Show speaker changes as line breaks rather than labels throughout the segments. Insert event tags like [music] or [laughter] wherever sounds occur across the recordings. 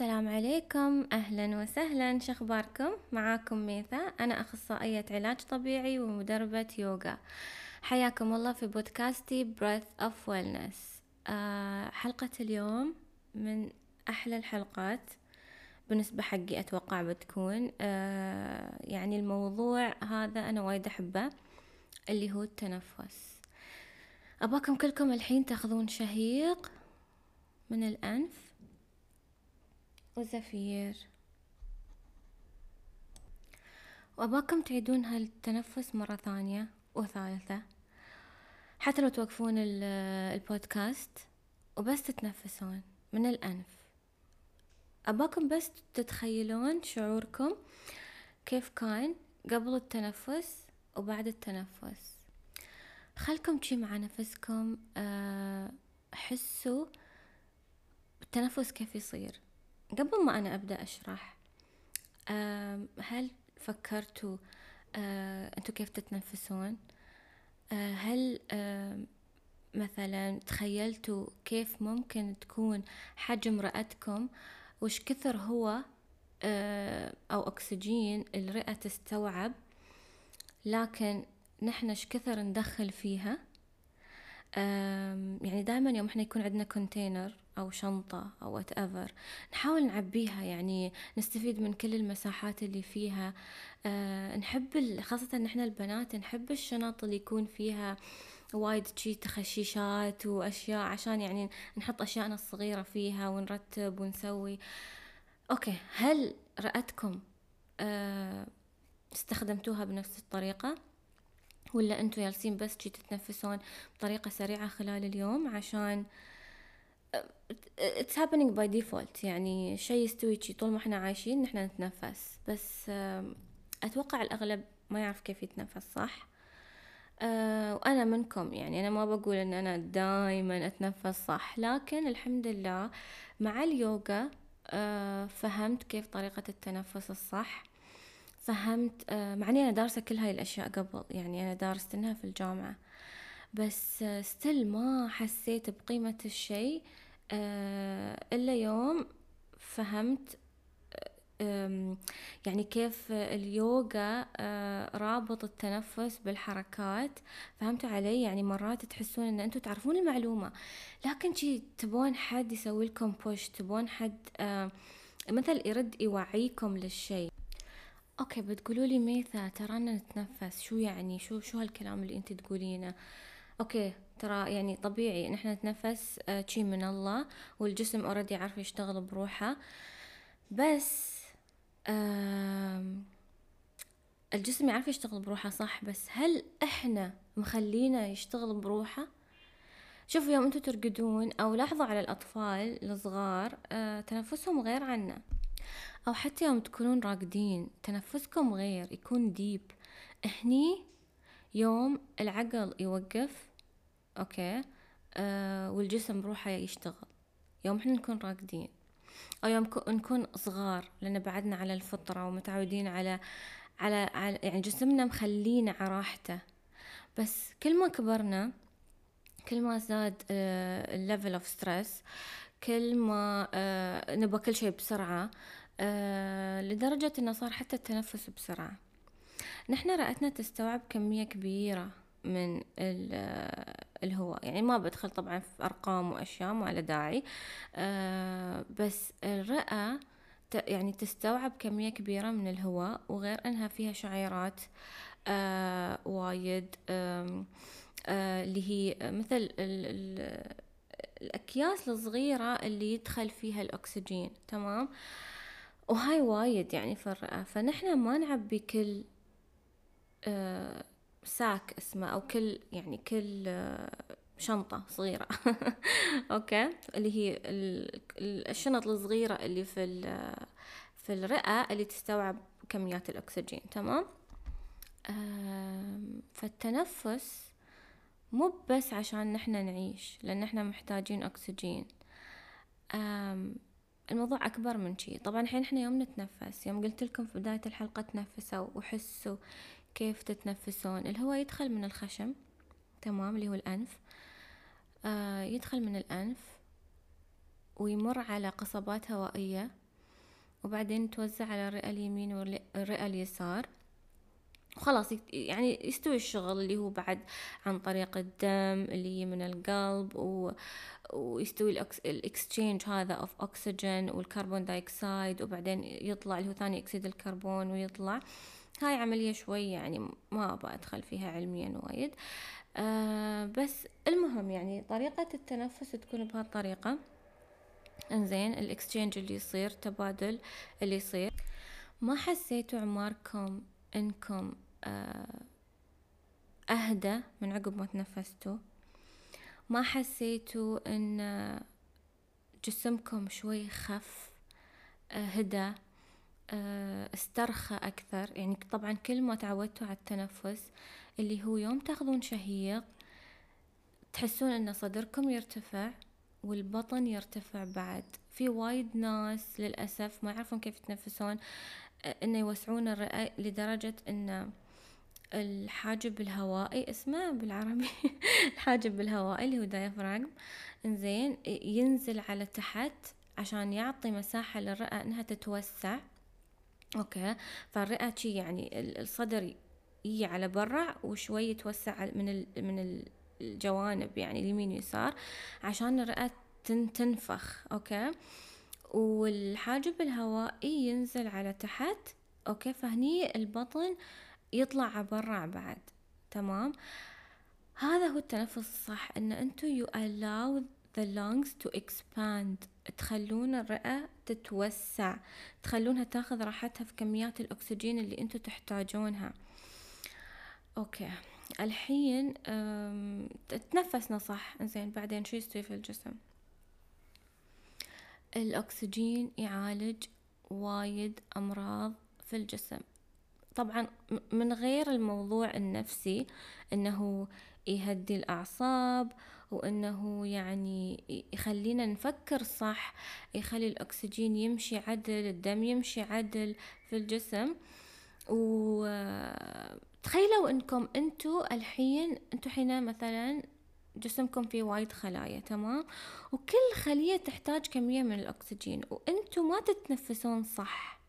السلام عليكم. أهلا وسهلا. شخباركم معاكم ميثا. أنا أخصائية علاج طبيعي ومدربة يوغا. حياكم الله في بودكاستي Breath of Wellness. آه حلقة اليوم من أحلى الحلقات بالنسبة حقي أتوقع بتكون. آه يعني الموضوع هذا أنا وايد أحبه اللي هو التنفس. أباكم كلكم الحين تأخذون شهيق من الأنف. وزفير وأباكم تعيدون هالتنفس مرة ثانية وثالثة حتى لو توقفون البودكاست. وبس تتنفسون من الأنف. أباكم بس تتخيلون شعوركم كيف كان قبل التنفس وبعد التنفس. خلكم شي مع نفسكم آه، حسوا التنفس كيف يصير. قبل ما أنا أبدأ أشرح هل فكرتوا أنتوا كيف تتنفسون؟ هل مثلا تخيلتوا كيف ممكن تكون حجم رئتكم؟ وش كثر هو أو أكسجين الرئة تستوعب؟ لكن نحن إيش كثر ندخل فيها؟ يعني دائما يوم إحنا يكون عندنا container أو شنطة أو whatever نحاول نعبيها يعني نستفيد من كل المساحات اللي فيها. أه نحب خاصة نحن البنات نحب الشنط اللي يكون فيها وايد شي تخشيشات وأشياء عشان يعني نحط أشياءنا الصغيرة فيها ونرتب ونسوي. okay هل رأتكم أه استخدمتوها بنفس الطريقة؟ ولا أنتوا جالسين بس شي تتنفسون بطريقة سريعة خلال اليوم عشان it's happening by default. يعني شيء يستوي شي. طول ما إحنا عايشين نحنا نتنفس. بس أتوقع الأغلب ما يعرف كيف يتنفس صح؟ أه وأنا منكم. يعني أنا ما بقول إن أنا دايما أتنفس صح؟ لكن الحمد لله مع اليوغا أه فهمت كيف طريقة التنفس الصح. فهمت أه مع إني أنا دارسة كل هاي الأشياء قبل. يعني أنا دارستنها في الجامعة. بس ستيل ما حسيت بقيمة الشي آه، إلا يوم فهمت يعني كيف اليوغا آه، رابط التنفس بالحركات. فهمتوا علي؟ يعني مرات تحسون إن أنتم تعرفون المعلومة. لكن شي تبون حد يسوي لكم push تبون حد آه، مثل يرد يوعيكم للشي okay بتقولوا لي ميثا ترانا نتنفس. شو يعني؟ شو شو هالكلام اللي أنت تقولينه؟ okay ترى يعني طبيعي ان إحنا نتنفس آه، شي من الله والجسم already عارف يشتغل بروحه. بس الجسم يعرف يشتغل بروحه صح؟ بس هل إحنا مخلينا يشتغل بروحه؟ شوفوا يوم أنتم ترقدون أو لاحظوا على الأطفال الصغار آه تنفسهم غير عنا. أو حتى يوم تكونون راقدين تنفسكم غير يكون deep هني يوم العقل يوقف okay. آه والجسم بروحه يشتغل. يوم إحنا نكون راقدين. أو يوم نكون صغار لأن بعدنا على الفطرة ومتعودين على على, على يعني جسمنا مخلينا على راحته. بس كل ما كبرنا كل ما زاد ال level of stress كل ما آه نبغى كل شيء بسرعة آه لدرجة إنه صار حتى التنفس بسرعة. نحن رئتنا تستوعب كمية كبيرة. من الهواء. يعني ما بدخل طبعا في أرقام وأشياء ما له داعي. آه بس الرئة يعني تستوعب كمية كبيرة من الهواء وغير أنها فيها شعيرات آه وايد آه اللي هي مثل ال ال الأكياس الصغيرة اللي يدخل فيها الأكسجين تمام؟ وهاي وايد يعني في الرئة. فنحنا ما نعبي كل آه ساك اسمه أو كل يعني كل آه، شنطة صغيرة. [laughs] أوكي؟ اللي هي الشنط الصغيرة اللي في في الرئة اللي تستوعب كميات الأكسجين تمام؟ فالتنفس مو بس عشان نحنا نعيش لأن إحنا محتاجين أكسجين. الموضوع أكبر من شي. طبعا الحين إحنا يوم نتنفس يوم قلت لكم في بداية الحلقة تنفسوا وحسوا كيف تتنفسون. الهواء يدخل من الخشم تمام اللي هو الأنف. آه يدخل من الأنف ويمر على قصبات هوائية وبعدين توزع على الرئة اليمين والرئة اليسار. وخلاص يعني يستوي الشغل اللي هو بعد عن طريق الدم اللي من القلب و... ويستوي ال exchange هذا of oxygen وال carbon dioxide وبعدين يطلع اللي هو ثاني أكسيد الكربون ويطلع. هاي عملية شوي يعني ما أبغى أدخل فيها علميا وايد. آه بس المهم يعني طريقة التنفس تكون بهالطريقة. إنزين الإكسشينج اللي يصير تبادل اللي يصير. ما حسيتوا عماركم إنكم آه أهدى من عقب ما تنفستوا؟ ما حسيتوا إن جسمكم شوي خف آه هدى؟ استرخى أكثر. يعني طبعا كل ما تعودتوا على التنفس اللي هو يوم تاخذون شهيق تحسون إن صدركم يرتفع والبطن يرتفع بعد. في وايد ناس للأسف ما يعرفون كيف يتنفسون إنه يوسعون الرئة لدرجة إن الحاجب الهوائي اسمه بالعربي [laughs] الحاجب الهوائي اللي هو دايفراغم إنزين ينزل على تحت عشان يعطي مساحة للرئة إنها تتوسع. أوكي. فالرئة شي يعني الصدر يجي على برا وشوي يتوسع من من الجوانب يعني اليمين ويسار عشان الرئة تنفخ. okay. والحجاب الهوائي ينزل على تحت. okay. فهني البطن يطلع برا بعد. تمام. هذا هو التنفس الصح إن أنتو you allow the lungs to expand. تخلون الرئة تتوسع. تخلونها تاخذ راحتها في كميات الأكسجين اللي أنتو تحتاجونها. أوكي. الحين تنفسنا صح؟ زين بعدين شو يستوي في الجسم؟ الأكسجين يعالج وايد أمراض في الجسم. طبعا من غير الموضوع النفسي إنه يهدي الأعصاب وإنه يعني يخلينا نفكر صح يخلي الأكسجين يمشي عدل الدم يمشي عدل في الجسم. وتخيلوا إنكم انتو الحين انتو حين مثلا جسمكم فيه وايد خلايا تمام؟ وكل خلية تحتاج كمية من الأكسجين وانتو ما تتنفسون صح.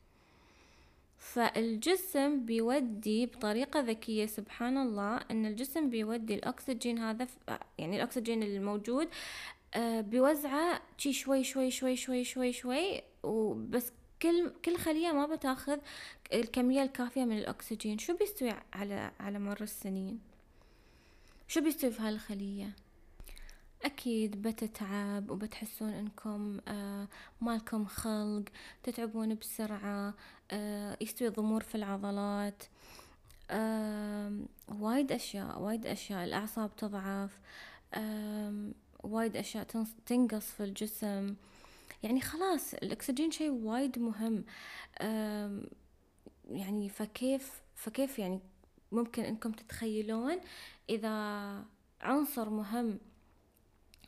فالجسم بيودي بطريقة ذكية سبحان الله إن الجسم بيودي الأكسجين هذا يعني الأكسجين الموجود آه، بيوزعه شي شوي شوي شوي شوي شوي شوي. وبس كل كل خلية ما بتاخذ الكمية الكافية من الأكسجين. شو بيستوي على على مر السنين؟ شو بيستوي في هالخلية؟ أكيد بتتعب وبتحسون إنكم آه مالكم خلق تتعبون بسرعة آه يستوي ضمور في العضلات. وايد أشياء وايد أشياء الأعصاب تضعف. وايد أشياء تنقص في الجسم. يعني خلاص الأكسجين شيء وايد مهم. يعني فكيف فكيف يعني ممكن إنكم تتخيلون إذا عنصر مهم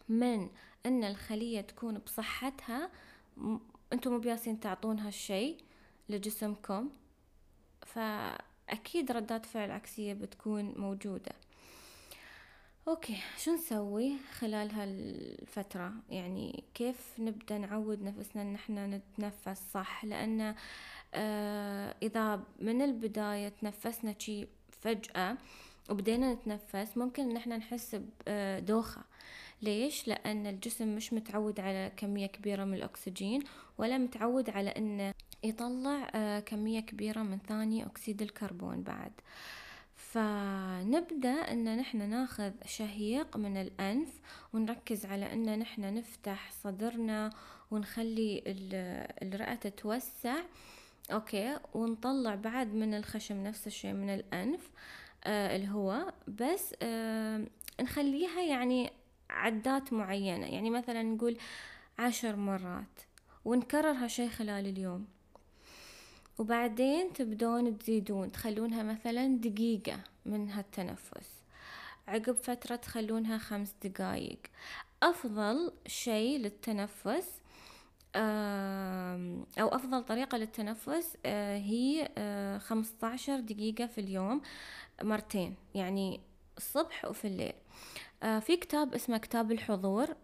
من أن الخلية تكون بصحتها أنتم مو بياسين تعطون هالشي لجسمكم. فأكيد ردات فعل عكسية بتكون موجودة. أوكي شو نسوي خلال هالفترة؟ يعني كيف نبدأ نعود نفسنا إن إحنا نتنفس صح؟ لأن آه إذا من البداية تنفسنا شي فجأة وبدينا نتنفس ممكن إن إحنا نحس بدوخة ليش؟ لأن الجسم مش متعود على كمية كبيرة من الأكسجين ولا متعود على أنه يطلع آه، كمية كبيرة من ثاني أكسيد الكربون بعد. فنبدأ أن نحن ناخذ شهيق من الأنف ونركز على أن نحن نفتح صدرنا ونخلي الرئة تتوسع أوكي ونطلع بعد من الخشم نفس الشيء من الأنف. آه الهواء بس آه نخليها يعني عدات معينة. يعني مثلا نقول عشر مرات ونكرر هالشي خلال اليوم. وبعدين تبدون تزيدون تخلونها مثلا دقيقة من هالتنفس. عقب فترة تخلونها خمس دقايق. أفضل شيء للتنفس أو أفضل طريقة للتنفس آه، هي آه، خمسة عشر دقيقة في اليوم مرتين يعني الصبح وفي الليل. آه، في كتاب اسمه كتاب الحضور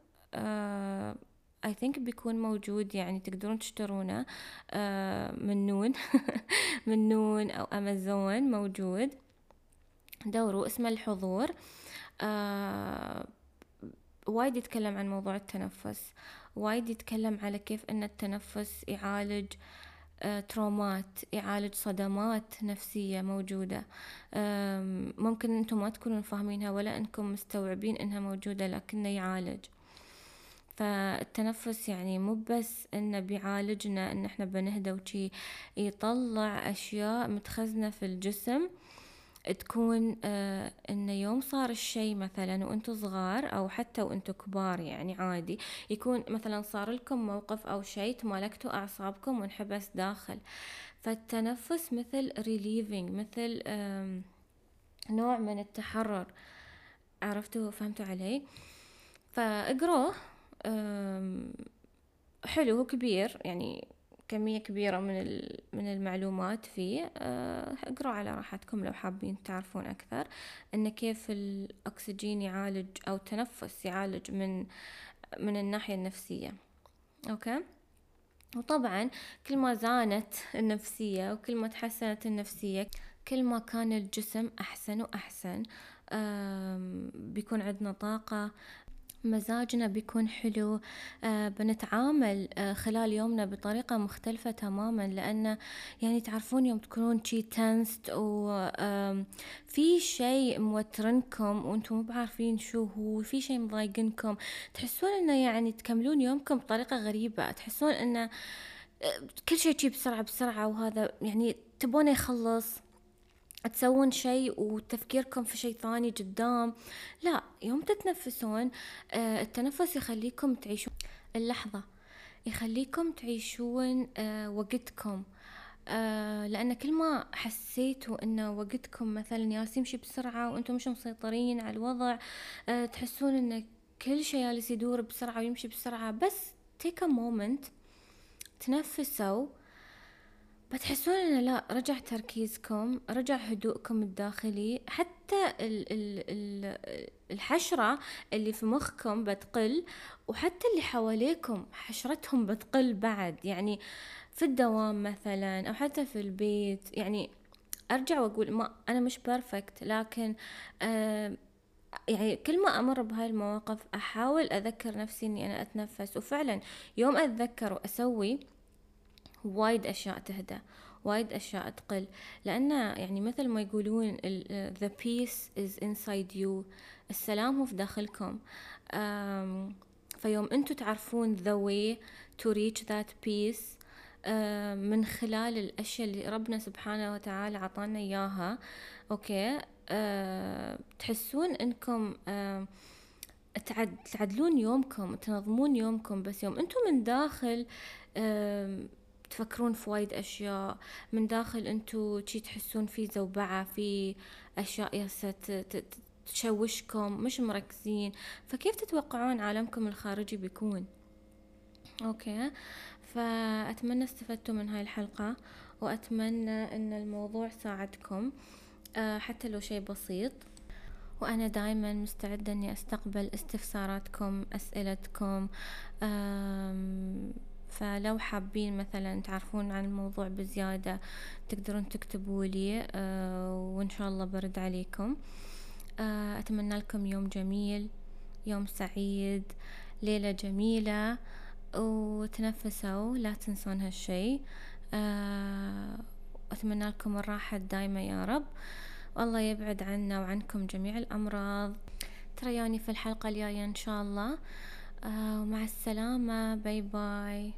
اي ثينك بيكون موجود يعني تقدرون تشترونه آه من نون [laughs] من نون أو أمازون موجود. دوروا اسمه الحضور. آه وايد يتكلم عن موضوع التنفس. وايد يتكلم على كيف إن التنفس يعالج آه، ترومات يعالج صدمات نفسية موجودة. ممكن أنتم ما تكونون فاهمينها ولا أنكم مستوعبين إنها موجودة لكنه يعالج. فالتنفس يعني مو بس إنه بيعالجنا إن إحنا بنهدى وشي يطلع أشياء متخزنة في الجسم تكون آه انه يوم صار الشي مثلا وانتو صغار أو حتى وانتو كبار يعني عادي يكون مثلا صار لكم موقف أو شي تمالكتوا أعصابكم وانحبس داخل. فالتنفس مثل ريليفينج مثل آه نوع من التحرر. عرفتوا؟ فهمتوا علي؟ فاقروه حلو هو كبير يعني كمية كبيرة من من المعلومات فيه. آه، اقروا على راحتكم لو حابين تعرفون أكثر. إن كيف الأكسجين يعالج أو التنفس يعالج من من الناحية النفسية. أوكي؟ وطبعا كل ما زانت النفسية وكل ما تحسنت النفسية كل ما كان الجسم أحسن وأحسن بيكون عندنا طاقة مزاجنا بيكون حلو آه بنتعامل آه خلال يومنا بطريقة مختلفة تماما لأن يعني تعرفون يوم تكونون شي تنست وفي شيء موترنكم وأنتم مو بعارفين شو هو في شيء مضايقنكم تحسون إنه يعني تكملون يومكم بطريقة غريبة تحسون إنه آه، كل شيء بسرعة بسرعة وهذا يعني تبونه يخلص. تسوون شيء وتفكيركم في شيء ثاني قدام. لا يوم تتنفسون آه التنفس يخليكم تعيشون. اللحظة يخليكم تعيشون آه وقتكم. آه لأن كل ما حسيتوا أن وقتكم مثلا يالس يمشي بسرعة وأنتم مش مسيطرين على الوضع تحسون أن كل شيء جالس يدور بسرعة ويمشي بسرعة بس take a moment تنفسوا بتحسون إنه لا رجع تركيزكم رجع هدوءكم الداخلي. حتى ال ال ال الحشرة اللي في مخكم بتقل وحتى اللي حواليكم حشرتهم بتقل بعد. يعني في الدوام مثلا أو حتى في البيت. يعني أرجع وأقول ما أنا مش بيرفكت لكن آه يعني كل ما أمر بهاي المواقف أحاول أذكر نفسي إني أنا أتنفس. وفعلا يوم أتذكر وأسوي وايد أشياء تهدى وايد أشياء تقل. لأن يعني مثل ما يقولون the peace is inside you السلام هو في داخلكم. فيوم أنتوا تعرفون the way to reach that peace من خلال الأشياء اللي ربنا سبحانه وتعالى عطانا إياها. أوكي؟ تحسون إنكم تعدلون يومكم تنظمون يومكم بس يوم أنتم من داخل تفكرون في وايد أشياء. من داخل أنتو شي تحسون في زوبعة في أشياء ياسة تشوشكم مش مركزين. فكيف تتوقعون عالمكم الخارجي بيكون؟ أوكي. فأتمنى استفدتوا من هاي الحلقة وأتمنى أن الموضوع ساعدكم آه، حتى لو شيء بسيط. وأنا دايما مستعدة أني أستقبل استفساراتكم أسئلتكم فلو حابين مثلا تعرفون عن الموضوع بزيادة تقدرون تكتبوا لي آه، وإن شاء الله برد عليكم. آه، أتمنى لكم يوم جميل يوم سعيد ليلة جميلة وتنفسوا لا تنسون هالشي. آه، أتمنى لكم الراحة الدايمة يا رب. والله يبعد عنا وعنكم جميع الأمراض. تريوني في الحلقة الجاية إن شاء الله. ومع السلامة bye bye.